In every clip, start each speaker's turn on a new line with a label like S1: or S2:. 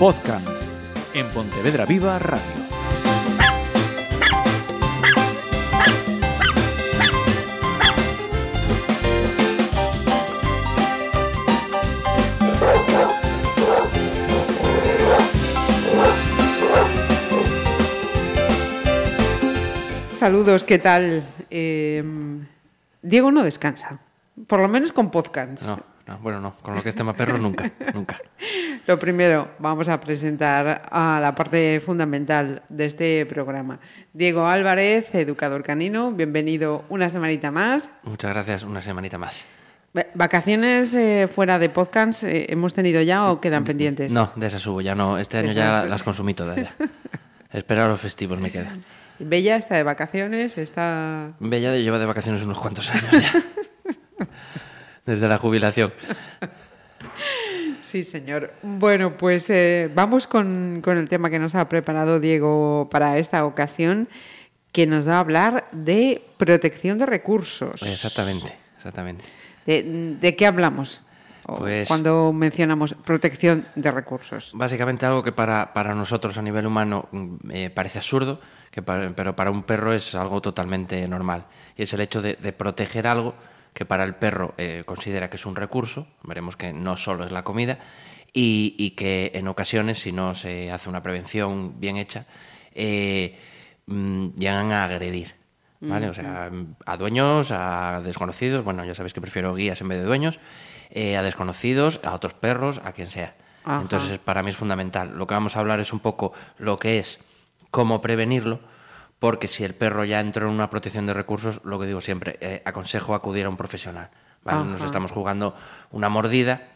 S1: Podcast en Pontevedra Viva Radio.
S2: Saludos, ¿qué tal? Eh, Diego no descansa, por lo menos con podcast.
S3: No, no, bueno, no, con lo que es tema perros nunca, nunca.
S2: Lo primero, vamos a presentar a la parte fundamental de este programa. Diego Álvarez, educador canino, bienvenido una semanita más.
S3: Muchas gracias, una semanita más.
S2: Va- ¿Vacaciones eh, fuera de podcast eh, hemos tenido ya o quedan pendientes?
S3: No, de esas subo, ya no, este año ya las consumí todas ya. Esperar los festivos me queda.
S2: Bella está de vacaciones, está...
S3: Bella lleva de vacaciones unos cuantos años ya. Desde la jubilación.
S2: Sí, señor. Bueno, pues eh, vamos con, con el tema que nos ha preparado Diego para esta ocasión, que nos va a hablar de protección de recursos.
S3: Exactamente, exactamente.
S2: ¿De, de qué hablamos?
S3: Pues-
S2: Cuando mencionamos protección de recursos.
S3: Básicamente algo que para, para nosotros a nivel humano mm, eh, parece absurdo, que para- pero para un perro es algo totalmente normal. Y es el hecho de, de proteger algo que para el perro eh, considera que es un recurso, veremos que no solo es la comida, y, y que en ocasiones, si no se hace una prevención bien hecha, eh, mm, llegan a agredir. ¿Vale? O sea, a dueños, a desconocidos, bueno, ya sabéis que prefiero guías en vez de dueños, eh, a desconocidos, a otros perros, a quien sea.
S2: Ajá.
S3: Entonces, para mí es fundamental. Lo que vamos a hablar es un poco lo que es cómo prevenirlo, porque si el perro ya entró en una protección de recursos, lo que digo siempre, eh, aconsejo acudir a un profesional. ¿vale? Nos estamos jugando una mordida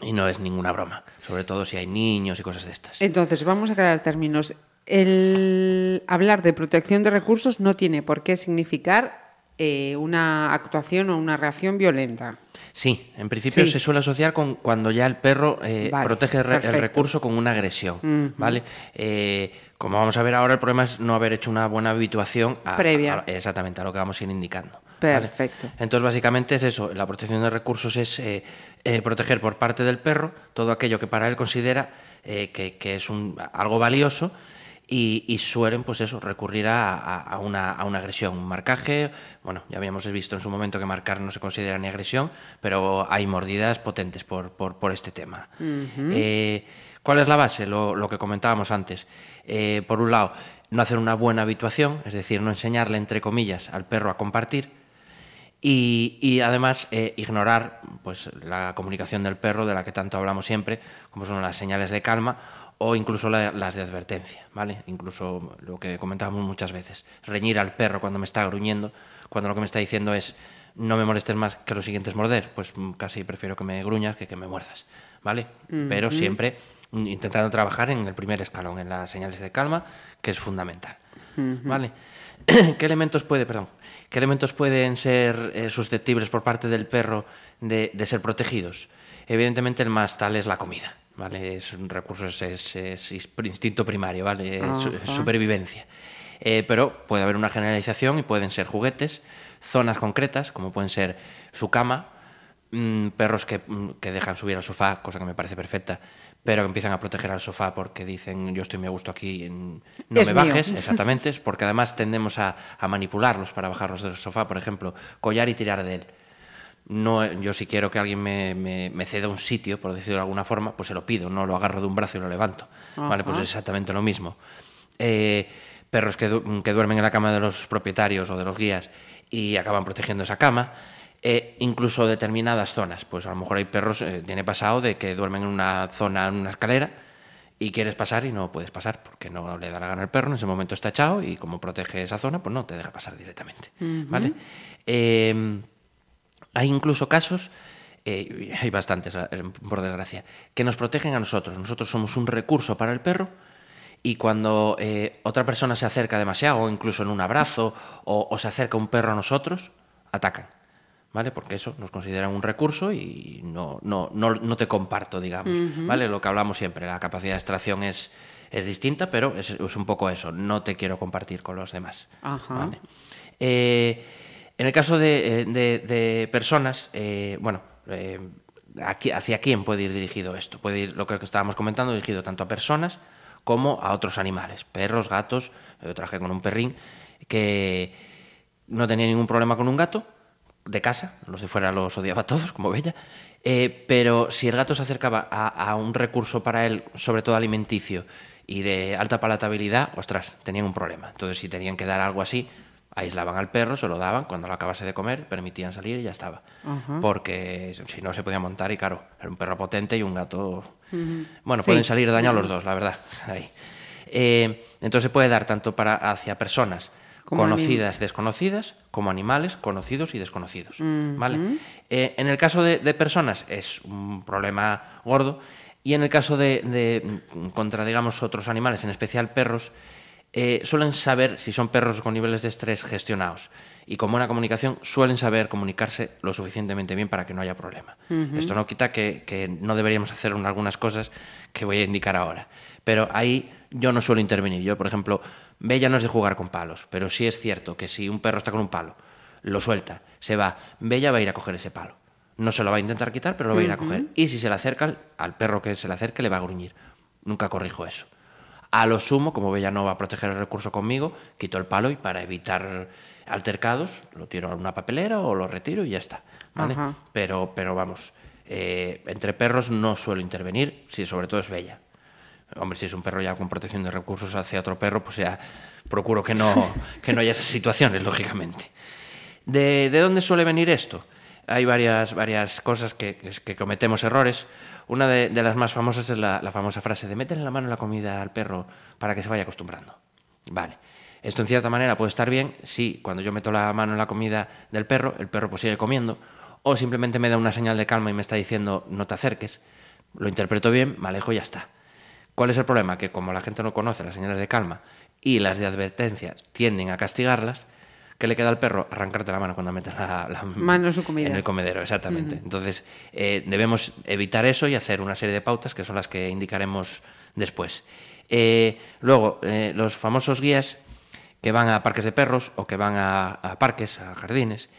S3: y no es ninguna broma, sobre todo si hay niños y cosas de estas.
S2: Entonces, vamos a aclarar términos. El hablar de protección de recursos no tiene por qué significar eh, una actuación o una reacción violenta.
S3: Sí, en principio
S2: Sí.
S3: se suele asociar con cuando ya el perro eh,
S2: Vale,
S3: protege el, recurso con una agresión, ¿vale? Eh, como vamos a ver ahora, el problema es no haber hecho una buena habituación a-
S2: Previa.
S3: a- exactamente a lo que vamos a ir indicando. ¿vale?
S2: Perfecto.
S3: Entonces, básicamente es eso. La protección de recursos es eh, eh, proteger por parte del perro todo aquello que para él considera eh, que, que es un, algo valioso y, y suelen, pues eso, recurrir a, una, a una agresión, un marcaje. Bueno, ya habíamos visto en su momento que marcar no se considera ni agresión, pero hay mordidas potentes por, por, por este tema. ¿Cuál es la base? Lo, lo que comentábamos antes. Eh, por un lado, no hacer una buena habituación, es decir, no enseñarle, entre comillas, al perro a compartir. Y, y además eh, ignorar pues, la comunicación del perro, de la que tanto hablamos siempre, como son las señales de calma o incluso la- las de advertencia, ¿vale? Incluso lo que comentábamos muchas veces, reñir al perro cuando me está gruñendo, cuando lo que me está diciendo es no me molestes más que lo siguiente es morder, pues casi prefiero que me gruñas que que me muerdas, ¿vale? Pero siempre intentando trabajar en el primer escalón, en las señales de calma, que es fundamental, ¿vale? ¿Qué elementos puede, perdón, qué elementos pueden ser eh, susceptibles por parte del perro de, de ser protegidos? Evidentemente el más tal es la comida, ¿vale? Es un recurso, es, es- es instinto primario, ¿vale? Es, su- es supervivencia. Eh, pero puede haber una generalización y pueden ser juguetes, zonas concretas, como pueden ser su cama, mm, perros que, mm, que dejan subir al sofá, cosa que me parece perfecta, pero que empiezan a proteger al sofá porque dicen yo estoy muy a gusto aquí, no
S2: Es
S3: me
S2: mío.
S3: bajes, exactamente, porque además tendemos a, a manipularlos para bajarlos del sofá, por ejemplo, collar y tirar de él. No, yo si quiero que alguien me, me- me ceda un sitio, por decirlo de alguna forma, pues se lo pido, no lo agarro de un brazo y lo levanto. Vale, pues es exactamente lo mismo. Eh, perros que, du- que duermen en la cama de los propietarios o de los guías y acaban protegiendo esa cama. Eh, incluso determinadas zonas, pues a lo mejor hay perros, eh, tiene pasado de que duermen en una zona, en una escalera, y quieres pasar y no puedes pasar porque no le da la gana al perro, en ese momento está echado y como protege esa zona, pues no te deja pasar directamente. ¿Vale? Eh, hay incluso casos, eh, hay bastantes, eh, por desgracia, que nos protegen a nosotros. Nosotros somos un recurso para el perro y cuando eh, otra persona se acerca demasiado, o incluso en un abrazo, o, o se acerca un perro a nosotros, atacan. ¿Vale? Porque eso nos consideran un recurso y no, no, no, no te comparto, digamos. ¿Vale? Lo que hablamos siempre, la capacidad de extracción es, es distinta, pero es, es un poco eso, no te quiero compartir con los demás.
S2: Ajá.
S3: ¿vale? Eh, en el caso de, eh, de- de personas, eh, bueno, eh, aquí- hacia quién puede ir dirigido esto. Puede ir, lo que estábamos comentando, dirigido tanto a personas como a otros animales, perros, gatos. Yo trabajé con un perrín que no tenía ningún problema con un gato de casa, los de fuera los odiaba a todos, como Bella, eh, pero si el gato se acercaba a, a un recurso para él, sobre todo alimenticio y de alta palatabilidad, ostras, tenían un problema. Entonces, si tenían que dar algo así, aislaban al perro, se lo daban, cuando lo acabase de comer, permitían salir y ya estaba. Porque si no se podía montar y claro, era un perro potente y un gato... Bueno,
S2: Sí.
S3: pueden salir dañados los dos, la verdad. Ahí. Eh, entonces se puede dar tanto para hacia personas
S2: Como
S3: conocidas, desconocidas, como animales conocidos y desconocidos. ¿vale? Eh, en el caso de, de personas es un problema gordo y en el caso de, de, mm, contra, digamos, otros animales, en especial perros, eh, suelen saber si son perros con niveles de estrés gestionados y con buena comunicación suelen saber comunicarse lo suficientemente bien para que no haya problema. Esto no quita que, que no deberíamos hacer un- algunas cosas que voy a indicar ahora, pero ahí yo no suelo intervenir. Yo, por ejemplo, Bella no es de jugar con palos, pero sí es cierto que si un perro está con un palo, lo suelta, se va, Bella va a ir a coger ese palo. No se lo va a intentar quitar, pero lo va a ir a coger. Y si se le acerca, al- perro que se le acerque le va a gruñir. Nunca corrijo eso. A lo sumo, como Bella no va a proteger el recurso conmigo, quito el palo y para evitar altercados lo tiro a una papelera o lo retiro y ya está. Pero, pero vamos, eh, entre perros no suelo intervenir, si sobre todo es Bella. Hombre, si es un perro ya con protección de recursos hacia otro perro, pues ya procuro que no, que no haya esas situaciones, lógicamente. ¿De, de dónde suele venir esto? Hay varias, varias cosas que, cometemos errores. Una de, las más famosas es la, la famosa frase de meterle la mano en la comida al perro para que se vaya acostumbrando. Vale. Esto en cierta manera puede estar bien si cuando yo meto la mano en la comida del perro, el perro pues sigue comiendo, o simplemente me da una señal de calma y me está diciendo no te acerques. Lo interpreto bien, me alejo y ya está. ¿Cuál es el problema? Que como la gente no conoce las señales de calma y las de advertencia tienden a castigarlas, ¿qué le queda al perro? Arrancarte la mano cuando metes la, la
S2: Mano en su comida.
S3: En el comedero, exactamente. Entonces, eh, debemos evitar eso y hacer una serie de pautas que son las que indicaremos después. Eh, luego, eh, los famosos guías que van a parques de perros o que van a, a parques, a jardines,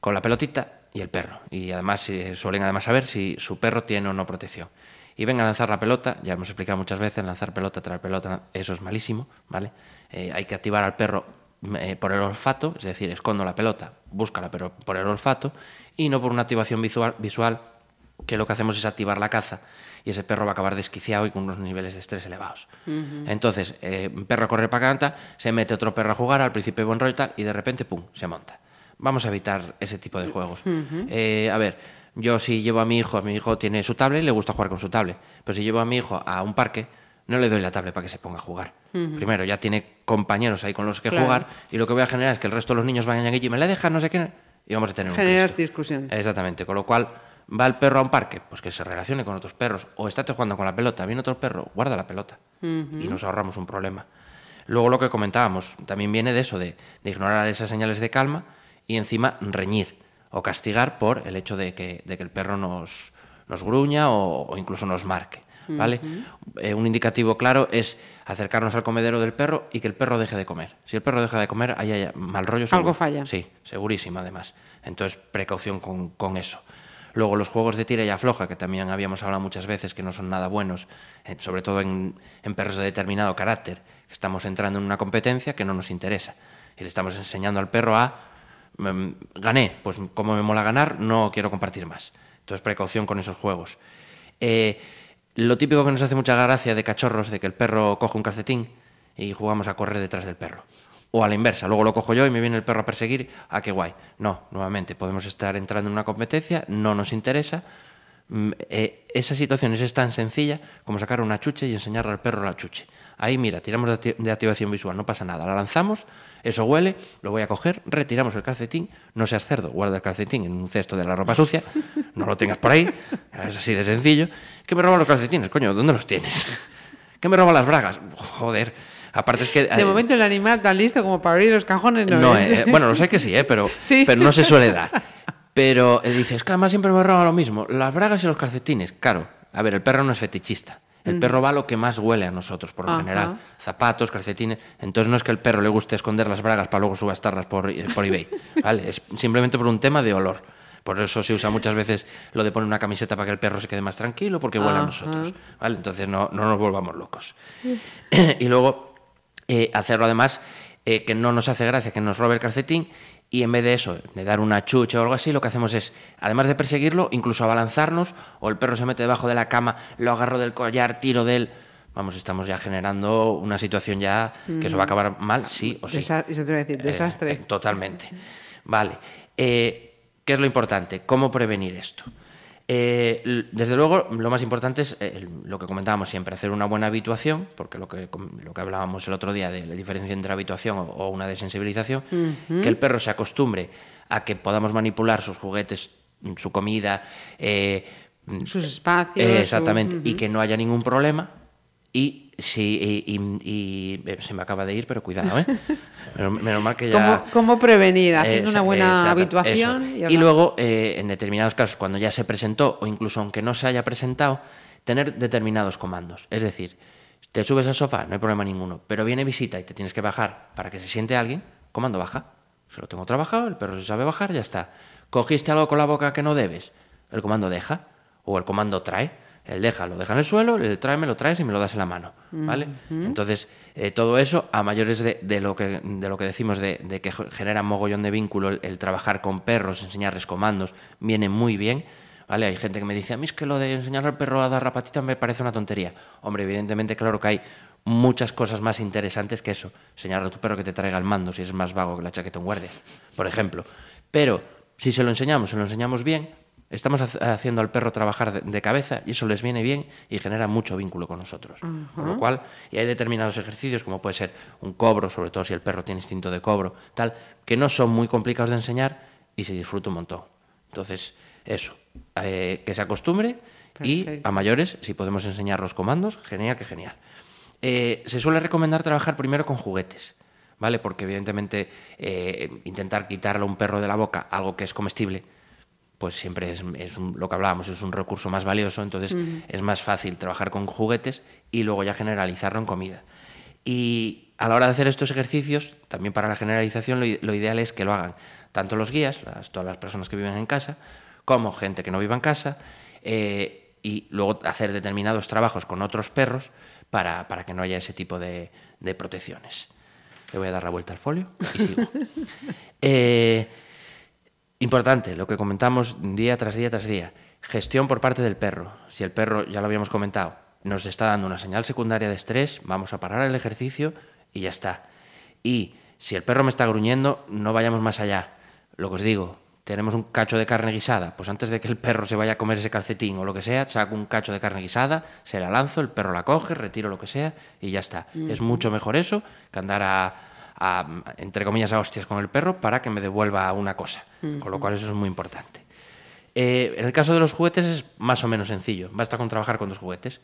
S3: con la pelotita y el perro. Y además eh, suelen además saber si su perro tiene o no protección. Y ven a lanzar la pelota, ya hemos explicado muchas veces, lanzar pelota, traer pelota, eso es malísimo, ¿vale? Eh, hay que activar al perro eh, por el olfato, es decir, escondo la pelota, búscala, pero por el olfato, y no por una activación visual, visual que lo que hacemos es activar la caza y ese perro va a acabar desquiciado y con unos niveles de estrés elevados. Entonces, eh, un perro corre para canta, se mete otro perro a jugar, al principio buen rollo y tal, y de repente, ¡pum!, se monta. Vamos a evitar ese tipo de juegos. Eh, a ver, yo si llevo a mi hijo, a mi hijo tiene su tablet y le gusta jugar con su tablet, pero si llevo a mi hijo a un parque, no le doy la tablet para que se ponga a jugar. Primero, ya tiene compañeros ahí con los que
S2: Claro.
S3: jugar y lo que voy a generar es que el resto de los niños vayan allí y me la dejan, no sé qué, y vamos a tener un
S2: Generas discusión.
S3: Exactamente, con lo cual va el perro a un parque, pues que se relacione con otros perros, o estate jugando con la pelota, viene otro perro, guarda la pelota y nos ahorramos un problema. Luego lo que comentábamos, también viene de eso, de, de ignorar esas señales de calma y encima reñir o castigar por el hecho de que, de que el perro nos, nos gruña o, o incluso nos marque. ¿vale? Eh, un indicativo claro es acercarnos al comedero del perro y que el perro deje de comer. Si el perro deja de comer, ahí hay mal rollo. seguro.
S2: Algo falla.
S3: Sí, segurísimo además. Entonces, precaución con, con eso. Luego, los juegos de tira y afloja, que también habíamos hablado muchas veces que no son nada buenos, eh, sobre todo en, en perros de determinado carácter, que estamos entrando en una competencia que no nos interesa. Y le estamos enseñando al perro a, gané, pues como me mola ganar, no quiero compartir más. Entonces, precaución con esos juegos. Eh, lo típico que nos hace mucha gracia de cachorros, de que el perro coge un calcetín y jugamos a correr detrás del perro. O a la inversa, luego lo cojo yo y me viene el perro a perseguir, ah, qué guay. No, nuevamente, podemos estar entrando en una competencia, no nos interesa. Mm, eh, esa situación es tan sencilla como sacar una chuche y enseñarle al perro la chuche. Ahí, mira, tiramos de activación visual, no pasa nada. La lanzamos, eso huele, lo voy a coger, retiramos el calcetín, no seas cerdo, guarda el calcetín en un cesto de la ropa sucia, no lo tengas por ahí, es así de sencillo. ¿Qué me roban los calcetines, coño? ¿Dónde los tienes? ¿Qué me roban las bragas? Joder. Aparte es que...
S2: De
S3: eh,
S2: momento el animal tan listo como para abrir los cajones no,
S3: no,
S2: es.
S3: eh, bueno, lo sé que sí, eh, pero,
S2: Sí.
S3: pero no se suele dar. Pero eh, dices, que además siempre me roban lo mismo, las bragas y los calcetines. Claro, a ver, el perro no es fetichista. El perro va a lo que más huele a nosotros, por lo general. Zapatos, calcetines. Entonces no es que el perro le guste esconder las bragas para luego subastarlas por, eh, por eBay. ¿vale? Es simplemente por un tema de olor. Por eso se usa muchas veces lo de poner una camiseta para que el perro se quede más tranquilo, porque huele a nosotros. ¿vale? Entonces no, no nos volvamos locos. y luego eh, hacerlo además eh, que no nos hace gracia que nos robe el calcetín y en vez de eso, de dar una chucha o algo así, lo que hacemos es, además de perseguirlo, incluso abalanzarnos, o el perro se mete debajo de la cama, lo agarro del collar, tiro de él. Vamos, estamos ya generando una situación ya que eso va a acabar mal, sí o sí.
S2: Desa- eso te iba a decir,
S3: Eh,
S2: desastre.
S3: eh, totalmente. Vale. Eh, ¿Qué es lo importante? ¿Cómo prevenir esto? Eh, desde luego, lo más importante es eh, lo que comentábamos siempre, hacer una buena habituación, porque lo que, lo que hablábamos el otro día de la diferencia entre habituación o, o una desensibilización, que el perro se acostumbre a que podamos manipular sus juguetes, su comida, eh,
S2: Sus espacios. su-
S3: exactamente, y que no haya ningún problema. Y, sí, y, y- y- eh, se me acaba de ir, pero cuidado, ¿eh? menos, menos mal que ya...
S2: ¿Cómo, cómo prevenir? Haciendo una buena
S3: exacto,
S2: habituación. y
S3: luego, eh, en determinados casos, cuando ya se presentó, o incluso aunque no se haya presentado, tener determinados comandos. Es decir, te subes al sofá, no hay problema ninguno, pero viene visita y te tienes que bajar para que se siente alguien, comando baja. Se lo tengo trabajado, el perro se sabe bajar, ya está. Cogiste algo con la boca que no debes, el comando deja, o el comando trae. El deja, lo deja en el suelo, el trae, me lo traes y me lo das en la mano. ¿Vale? Entonces, eh, todo eso, a mayores de, de lo, que, de lo que decimos de, de que genera mogollón de vínculo el, el trabajar con perros, enseñarles comandos, viene muy bien. ¿Vale? Hay gente que me dice, a mí es que lo de enseñar al perro a dar la patita me parece una tontería. Hombre, evidentemente, claro que hay muchas cosas más interesantes que eso. Enseñarle a tu perro que te traiga el mando si es más vago que la chaqueta un guardia, por ejemplo. Pero si se lo enseñamos, se lo enseñamos bien, estamos hac- haciendo al perro trabajar de, cabeza y eso les viene bien y genera mucho vínculo con nosotros. Con lo cual, y hay determinados ejercicios, como puede ser un cobro, sobre todo si el perro tiene instinto de cobro, tal, que no son muy complicados de enseñar y se disfruta un montón. Entonces, eso, eh, que se acostumbre y a mayores, si podemos enseñar los comandos, genial que genial. Eh, se suele recomendar trabajar primero con juguetes, ¿vale? Porque evidentemente eh, intentar quitarle a un perro de la boca algo que es comestible, pues siempre es, es un- lo que hablábamos, es un recurso más valioso, entonces es más fácil trabajar con juguetes y luego ya generalizarlo en comida. Y a la hora de hacer estos ejercicios, también para la generalización, lo, ideal es que lo hagan tanto los guías, las- todas las personas que viven en casa, como gente que no viva en casa, eh, y luego hacer determinados trabajos con otros perros para, para que no haya ese tipo de, de protecciones. Le voy a dar la vuelta al folio y sigo. Eh, Importante, lo que comentamos día tras día tras día. Gestión por parte del perro. Si el perro, ya lo habíamos comentado, nos está dando una señal secundaria de estrés, vamos a parar el ejercicio y ya está. Y si el perro me está gruñendo, no vayamos más allá. Lo que os digo, tenemos un cacho de carne guisada, pues antes de que el perro se vaya a comer ese calcetín o lo que sea, saco un cacho de carne guisada, se la lanzo, el perro la coge, retiro lo que sea y ya está. Es mucho mejor eso que andar a, a, entre comillas, a hostias con el perro para que me devuelva una cosa. Con lo cual eso es muy importante. Eh, en el caso de los juguetes es más o menos sencillo. Basta con trabajar con dos juguetes.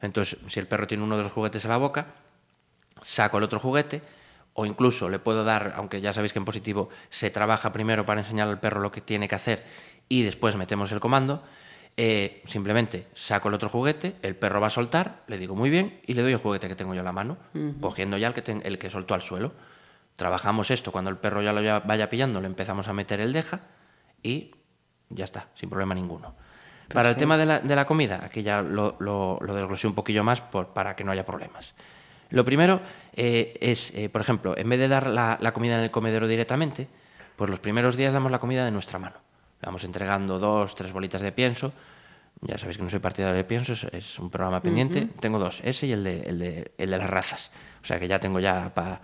S3: Entonces, si el perro tiene uno de los juguetes en la boca, saco el otro juguete o incluso le puedo dar, aunque ya sabéis que en positivo se trabaja primero para enseñar al perro lo que tiene que hacer y después metemos el comando, eh, simplemente saco el otro juguete, el perro va a soltar, le digo muy bien y le doy el juguete que tengo yo en la mano, cogiendo ya el que, ten- el que soltó al suelo. Trabajamos esto, cuando el perro ya lo ya- vaya pillando, le empezamos a meter el deja y ya está, sin problema ninguno. Para el tema de la, de la comida, aquí ya lo, lo, lo desglosé un poquillo más por- para que no haya problemas. Lo primero eh, es, eh, por ejemplo, en vez de dar la, la comida en el comedero directamente, pues los primeros días damos la comida de nuestra mano. Vamos entregando dos, tres bolitas de pienso. Ya sabéis que no soy partidario de pienso, es, es un programa pendiente. Tengo dos, ese y el de, el, de, el de las razas. O sea que ya tengo ya para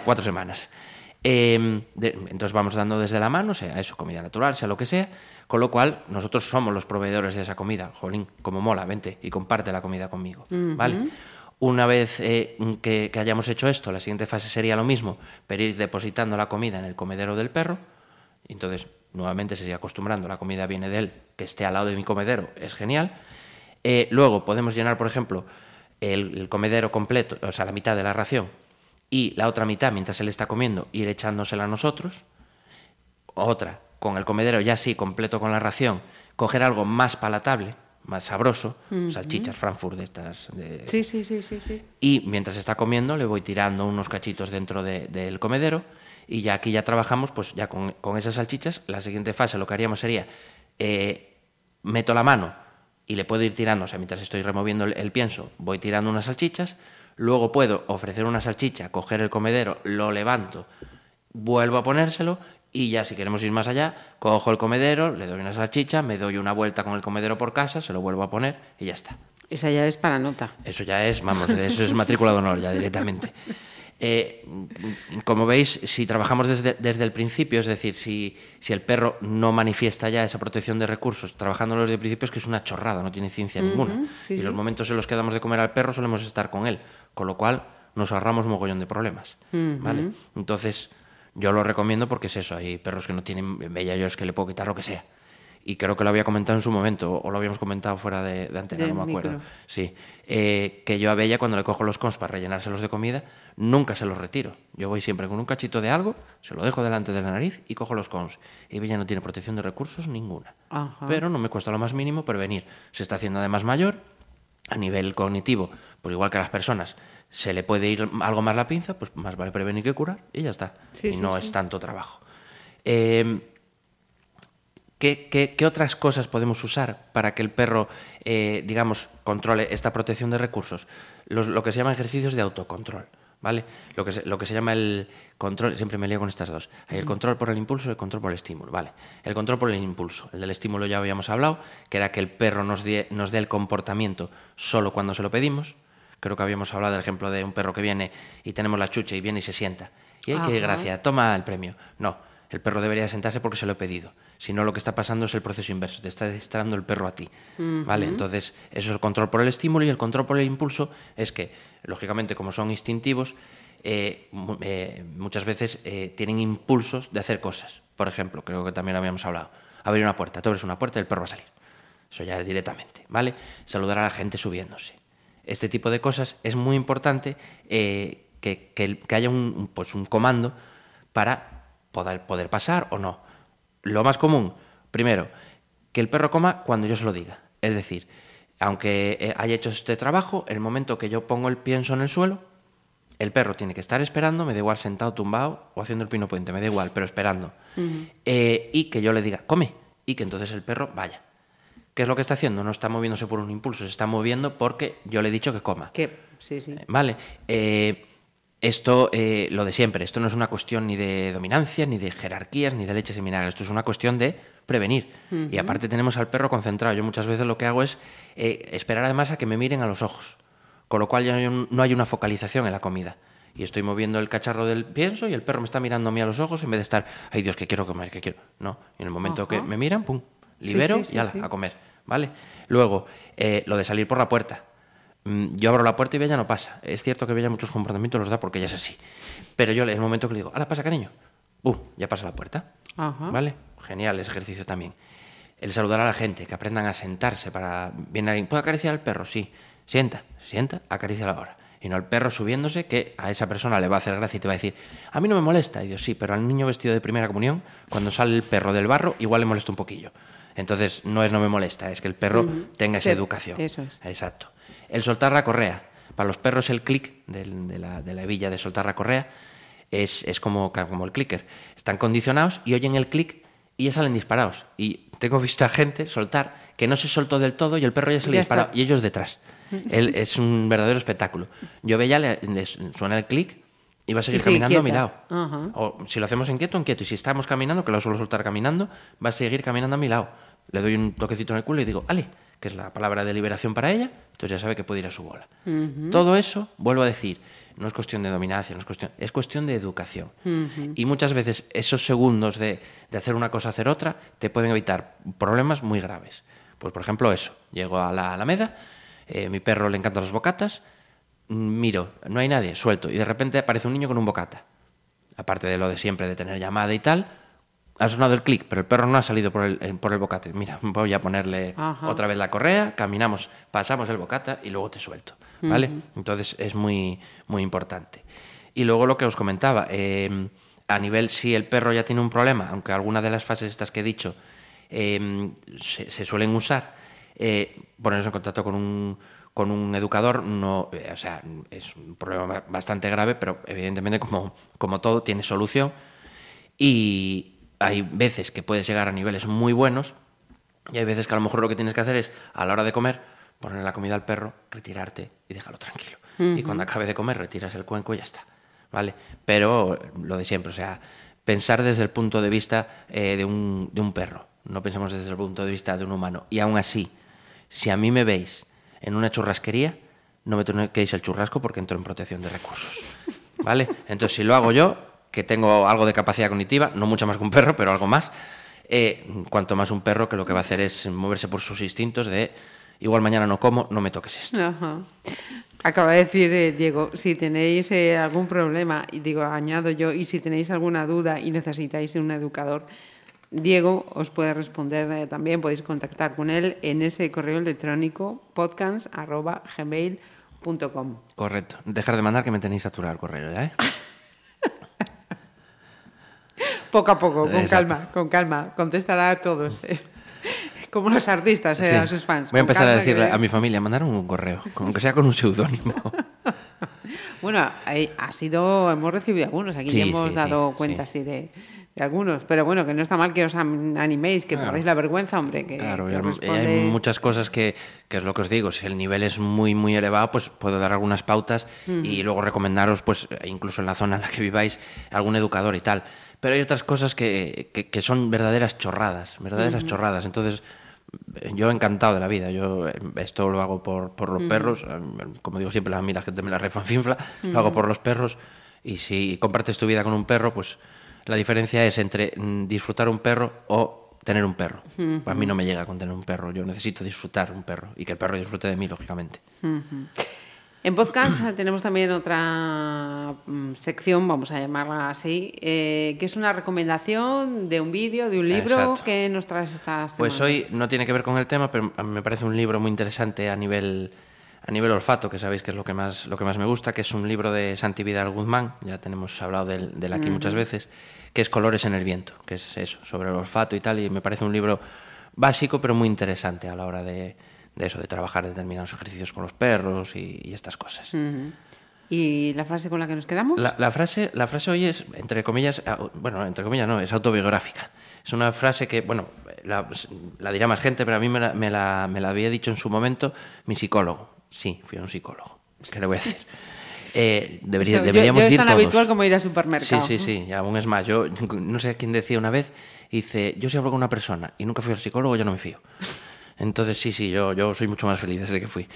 S3: cuatro semanas. Eh, de- entonces vamos dando desde la mano, sea eso, comida natural, sea lo que sea, con lo cual nosotros somos los proveedores de esa comida. Jolín, como mola, vente y comparte la comida conmigo. ¿Vale? Una vez eh, que, que hayamos hecho esto, la siguiente fase sería lo mismo, pero ir depositando la comida en el comedero del perro. Entonces, nuevamente sería acostumbrando, la comida viene de él, que esté al lado de mi comedero, es genial. Eh, luego podemos llenar, por ejemplo, el, el comedero completo, o sea, la mitad de la ración, y la otra mitad, mientras él está comiendo, ir echándosela a nosotros. Otra, con el comedero ya sí, completo con la ración, coger algo más palatable, más sabroso, salchichas Frankfurt de estas. de-
S2: Sí, sí, sí, sí, sí.
S3: y mientras está comiendo le voy tirando unos cachitos dentro de- del comedero y ya aquí ya trabajamos pues ya con, con esas salchichas. La siguiente fase lo que haríamos sería, eh, meto la mano y le puedo ir tirando, o sea, mientras estoy removiendo el, el pienso, voy tirando unas salchichas, luego puedo ofrecer una salchicha, coger el comedero, lo levanto, vuelvo a ponérselo y ya si queremos ir más allá, cojo el comedero, le doy una salchicha, me doy una vuelta con el comedero por casa, se lo vuelvo a poner y ya está.
S2: Esa ya es para nota.
S3: Eso ya es, vamos, eso es matrícula de honor ya directamente. Eh, como veis, si trabajamos desde, desde, el principio, es decir, si, si, el perro no manifiesta ya esa protección de recursos, trabajándolo desde el principio es que es una chorrada, no tiene ciencia uh -huh, ninguna. Sí, y los momentos en los que damos de comer al perro solemos estar con él, con lo cual nos ahorramos mogollón de problemas. Uh -huh. ¿vale? Entonces, yo lo recomiendo porque es eso, hay perros que no tienen bella, yo es que le puedo quitar lo que sea. Y creo que lo había comentado en su momento, o lo habíamos comentado fuera de, de antena, no me acuerdo. Micro. Sí, eh, que yo a Bella cuando le cojo los cons para rellenárselos de comida, nunca se los retiro. Yo voy siempre con un cachito de algo, se lo dejo delante de la nariz y cojo los cons. Y Bella no tiene protección de recursos ninguna.
S2: Ajá.
S3: Pero no me cuesta lo más mínimo prevenir. Se está haciendo además mayor, a nivel cognitivo, pues igual que a las personas, se le puede ir algo más la pinza, pues más vale prevenir que curar y ya está.
S2: Sí,
S3: y
S2: sí,
S3: no
S2: sí.
S3: es tanto trabajo. Eh, ¿qué, qué, qué, otras cosas podemos usar para que el perro, eh, digamos, controle esta protección de recursos? Los, lo que se llaman ejercicios de autocontrol. ¿Vale? Lo que, se, lo que se llama el control, siempre me lío con estas dos. Hay el control por el impulso y el control por el estímulo. ¿vale? El control por el impulso. El del estímulo ya habíamos hablado, que era que el perro nos dé, nos dé el comportamiento solo cuando se lo pedimos. Creo que habíamos hablado del ejemplo de un perro que viene y tenemos la chucha y viene y se sienta. Y hay que gracia, toma el premio. No, el perro debería sentarse porque se lo he pedido. Si no, lo que está pasando es el proceso inverso, te está distrayendo el perro a ti. Uh -huh. ¿Vale? Entonces, eso es el control por el estímulo y el control por el impulso es que, lógicamente, como son instintivos, eh, eh, muchas veces eh, tienen impulsos de hacer cosas. Por ejemplo, creo que también habíamos hablado, abrir una puerta, tú abres una puerta y el perro va a salir. Eso ya es directamente, ¿vale? Saludar a la gente subiéndose este tipo de cosas, es muy importante que, que, que, haya un, pues un comando para poder, poder pasar o no. Lo más común, primero, que el perro coma cuando yo se lo diga. Es decir, aunque eh, haya hecho este trabajo, el momento que yo pongo el pienso en el suelo, el perro tiene que estar esperando, me da igual sentado, tumbado o haciendo el pino puente, me da igual, pero esperando. Uh -huh. eh, y que yo le diga, come, y que entonces el perro vaya. ¿Qué es lo que está haciendo? No está moviéndose por un impulso, se está moviendo porque yo le he dicho que coma.
S2: Que, sí, sí.
S3: Vale. Eh, esto, eh, lo de siempre, esto no es una cuestión ni de dominancia, ni de jerarquías, ni de leches y vinagre. Esto es una cuestión de prevenir. Uh -huh. Y aparte tenemos al perro concentrado. Yo muchas veces lo que hago es eh, esperar además a que me miren a los ojos. Con lo cual ya no hay una focalización en la comida. Y estoy moviendo el cacharro del pienso y el perro me está mirando a mí a los ojos en vez de estar, ay Dios, que quiero comer, que quiero. No. Y en el momento que me miran, pum, libero
S2: sí, sí, sí,
S3: y ala, a comer, ¿vale? Luego, eh, lo de salir por la puerta. Mm, yo abro la puerta y Bella no pasa. Es cierto que Bella muchos comportamientos los da porque ella es así. Pero yo, en el momento que le digo, ala, pasa, cariño, ¡uh! Ya pasa la puerta.
S2: Ajá.
S3: ¿Vale? Genial ese ejercicio también. El saludar a la gente, que aprendan a sentarse para... Viene alguien, ¿puedo acariciar al perro? Sí. Sienta, sienta, acaricia ahora. Y no el perro subiéndose, que a esa persona le va a hacer gracia y te va a decir, a mí no me molesta. Y Dios, sí, pero al niño vestido de primera comunión, cuando sale el perro del barro, igual le molesta un poquillo. Entonces, no es no me molesta, es que el perro uh -huh. tenga esa educación.
S2: Eso es.
S3: Exacto. El soltar la correa. Para los perros el clic de, de, la, de la hebilla de soltar la correa es, es como, como el clicker. Están condicionados y oyen el clic y ya salen disparados. Y tengo visto a gente soltar que no se soltó del todo y el perro ya sale disparado y ellos detrás. Él, es un verdadero espectáculo. Yo veía, le, le suena el clic y va a seguir caminando a mi
S2: lado.
S3: Uh -huh. O si lo hacemos en quieto, en quieto. Y si estamos caminando, que lo suelo soltar caminando, va a seguir caminando a mi lado. Le doy un toquecito en el culo y digo, Ale, que es la palabra de liberación para ella, entonces ya sabe que puede ir a su bola. Uh -huh. Todo eso, vuelvo a decir, no es cuestión de dominación, no es, cuestión, es cuestión de educación. Uh -huh. Y muchas veces esos segundos de, de, hacer una cosa, hacer otra, te pueden evitar problemas muy graves. Pues por ejemplo eso, llego a la Alameda, eh, mi perro le encantan los bocatas, miro, no hay nadie, suelto, y de repente aparece un niño con un bocata. Aparte de lo de siempre, de tener llamada y tal, ha sonado el clic, pero el perro no ha salido por el, por el bocate. Mira, voy a ponerle Ajá. otra vez la correa, caminamos, pasamos el bocata y luego te suelto. ¿Vale? Uh -huh. Entonces es muy, muy importante. Y luego lo que os comentaba, eh, a nivel si el perro ya tiene un problema, aunque alguna de las fases estas que he dicho eh, se, se, suelen usar, eh, ponerse en contacto con un, con un educador no, eh, o sea, es un problema bastante grave, pero evidentemente como, como todo tiene solución Y hay veces que puedes llegar a niveles muy buenos y hay veces que a lo mejor lo que tienes que hacer es, a la hora de comer, poner la comida al perro, retirarte y dejarlo tranquilo. Y cuando acabe de comer, retiras el cuenco y ya está. ¿Vale? Pero lo de siempre, o sea, pensar desde el punto de vista eh, de, un, de un perro, no pensemos desde el punto de vista de un humano. Y aún así, si a mí me veis en una churrasquería, no me toquéis el churrasco porque entro en protección de recursos. ¿Vale? Entonces, si lo hago yo, que tengo algo de capacidad cognitiva, no mucho más que un perro, pero algo más, eh, cuanto más un perro que lo que va a hacer es moverse por sus instintos de igual mañana no como, no me toques esto.
S2: Ajá. Acaba de decir eh, Diego, si tenéis eh, algún problema, y digo, añado yo, y si tenéis alguna duda y necesitáis un educador, Diego os puede responder también, podéis contactar con él en ese correo electrónico podcast.gmail.com.
S3: Correcto. Dejar de mandar que me tenéis saturado el correo ya, ¿eh?
S2: Poco a poco, con
S3: Exacto.
S2: calma, con calma. Contestará a todos. eh. Como los artistas, eh,
S3: Sí.
S2: a sus fans.
S3: Voy a empezar a decirle
S2: que-
S3: a mi familia, mandaron un correo, aunque sea con un seudónimo.
S2: Bueno, ha sido, hemos recibido algunos, aquí
S3: Sí,
S2: ya hemos
S3: sí,
S2: dado cuenta
S3: sí.
S2: así de, de algunos, pero bueno, que no está mal que os animéis, que
S3: Claro.
S2: perdáis la vergüenza, hombre, que,
S3: Claro,
S2: que responde-
S3: hay muchas cosas que, que es lo que os digo, si el nivel es muy, muy elevado, pues puedo dar algunas pautas y luego recomendaros, pues incluso en la zona en la que viváis, algún educador y tal. Pero hay otras cosas que, que- que son verdaderas chorradas, verdaderas chorradas. Entonces, yo encantado de la vida. Yo eh, esto lo hago por, por los perros. eh, Como digo siempre, a mí la gente me la refanfinfla. Lo hago por los perros. Y si compartes tu vida con un perro, pues la diferencia es entre mm, disfrutar un perro o tener un perro. A mí no me llega con tener un perro. Yo necesito disfrutar un perro y que el perro disfrute de mí, lógicamente.
S2: En podcast tenemos también otra mm, sección, vamos a llamarla así, eh, que es una recomendación de un vídeo, de un libro
S3: Exacto.
S2: que nos traes esta semana.
S3: Pues hoy no tiene que ver con el tema, pero a mí me parece un libro muy interesante a nivel a nivel olfato, que sabéis que es lo que más lo que más me gusta, que es un libro de Santi Vidal Guzmán, ya tenemos hablado del aquí muchas veces, que es Colores en el viento, que es eso, sobre el olfato y tal, y me parece un libro básico pero muy interesante a la hora de, de eso, de trabajar determinados ejercicios con los perros y, y estas cosas.
S2: ¿Y la frase con la que nos quedamos?
S3: La, la frase, la frase hoy es, entre comillas, bueno, entre comillas no, es autobiográfica. Es una frase que, bueno, la, la dirá más gente, pero a mí me la, me, la, me la había dicho en su momento mi psicólogo. Sí, fui a un psicólogo. ¿Qué le voy a decir? Eh, debería-
S2: Eso, yo-
S3: deberíamos
S2: yo es
S3: ir
S2: tan
S3: todos.
S2: habitual como ir al supermercado.
S3: Sí, sí, sí, y aún es más. Yo no sé quién decía una vez, dice, yo si hablo con una persona y nunca fui al psicólogo, yo no me fío. Entonces, sí, sí, yo, yo soy mucho más feliz desde que fui.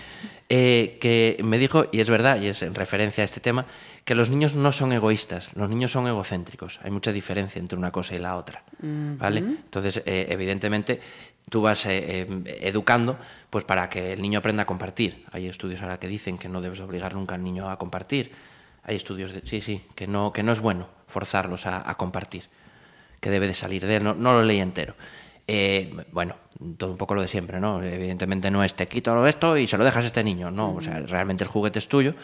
S3: Eh, que me dijo, y es verdad, y es en referencia a este tema, que los niños no son egoístas, los niños son egocéntricos. Hay mucha diferencia entre una cosa y la otra. ¿Vale? Entonces, eh, evidentemente, tú vas eh, eh, educando pues para que el niño aprenda a compartir. Hay estudios ahora que dicen que no debes obligar nunca al niño a compartir. Hay estudios de, sí, sí, que no, que no es bueno forzarlos a, a compartir, que debe de salir de él. No, no lo leí entero. Eh, bueno, todo un poco lo de siempre, ¿no? Evidentemente no es te quito esto y se lo dejas a este niño, no. O sea, realmente el juguete es tuyo.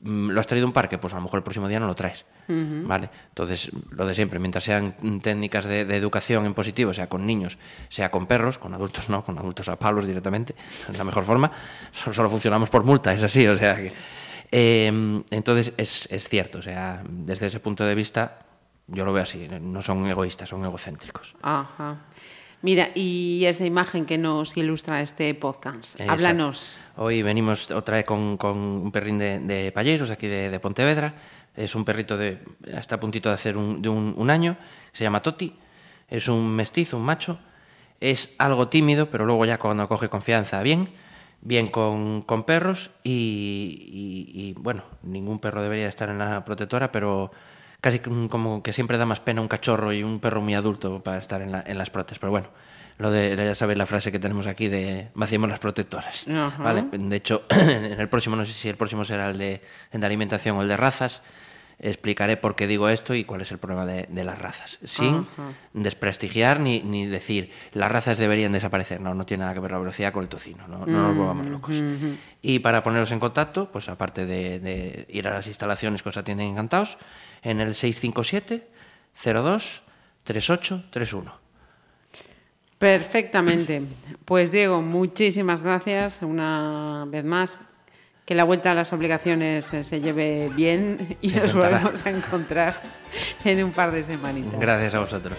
S3: Mm, ¿Lo has traído a un parque? Pues a lo mejor el próximo día no lo traes. ¿Vale? Entonces, lo de siempre, mientras sean técnicas de, de educación en positivo, sea con niños, sea con perros, con adultos no, con adultos a palos directamente, es la mejor forma. Solo, solo funcionamos por multa, es así, o sea que. eh, entonces, es, es cierto, o sea, desde ese punto de vista, yo lo veo así, no son egoístas, son egocéntricos.
S2: Ajá. Mira, y esa imagen que nos ilustra este podcast.
S3: Exacto.
S2: Háblanos.
S3: Hoy venimos otra vez con, con un perrín de, de Palleiros, aquí de, de Pontevedra. Es un perrito de, está a puntito de hacer un, de un, un año. Se llama Toti. Es un mestizo, un macho. Es algo tímido, pero luego ya cuando coge confianza, bien. Bien con, con perros y, y- y, bueno, ningún perro debería estar en la protectora, pero casi como que siempre da más pena un cachorro y un perro muy adulto para estar en, la- en las protes. Pero bueno, lo de, ya sabéis la frase que tenemos aquí de vaciemos las protectoras.
S2: Ajá.
S3: ¿vale? De hecho, en el próximo, no sé si el próximo será el de, el de alimentación o el de razas, explicaré por qué digo esto y cuál es el problema de, de las razas. Sin desprestigiar ni, ni decir las razas deberían desaparecer. No, no tiene nada que ver la velocidad con el tocino. No, no nos volvamos locos. Y para poneros en contacto, pues aparte de, de ir a las instalaciones que os atienden encantados, en el 657 02 3831.
S2: Perfectamente. Pues Diego, muchísimas gracias una vez más. Que la vuelta a las obligaciones se lleve bien y nos volvemos a encontrar en un par de semanitas.
S3: Gracias a vosotros.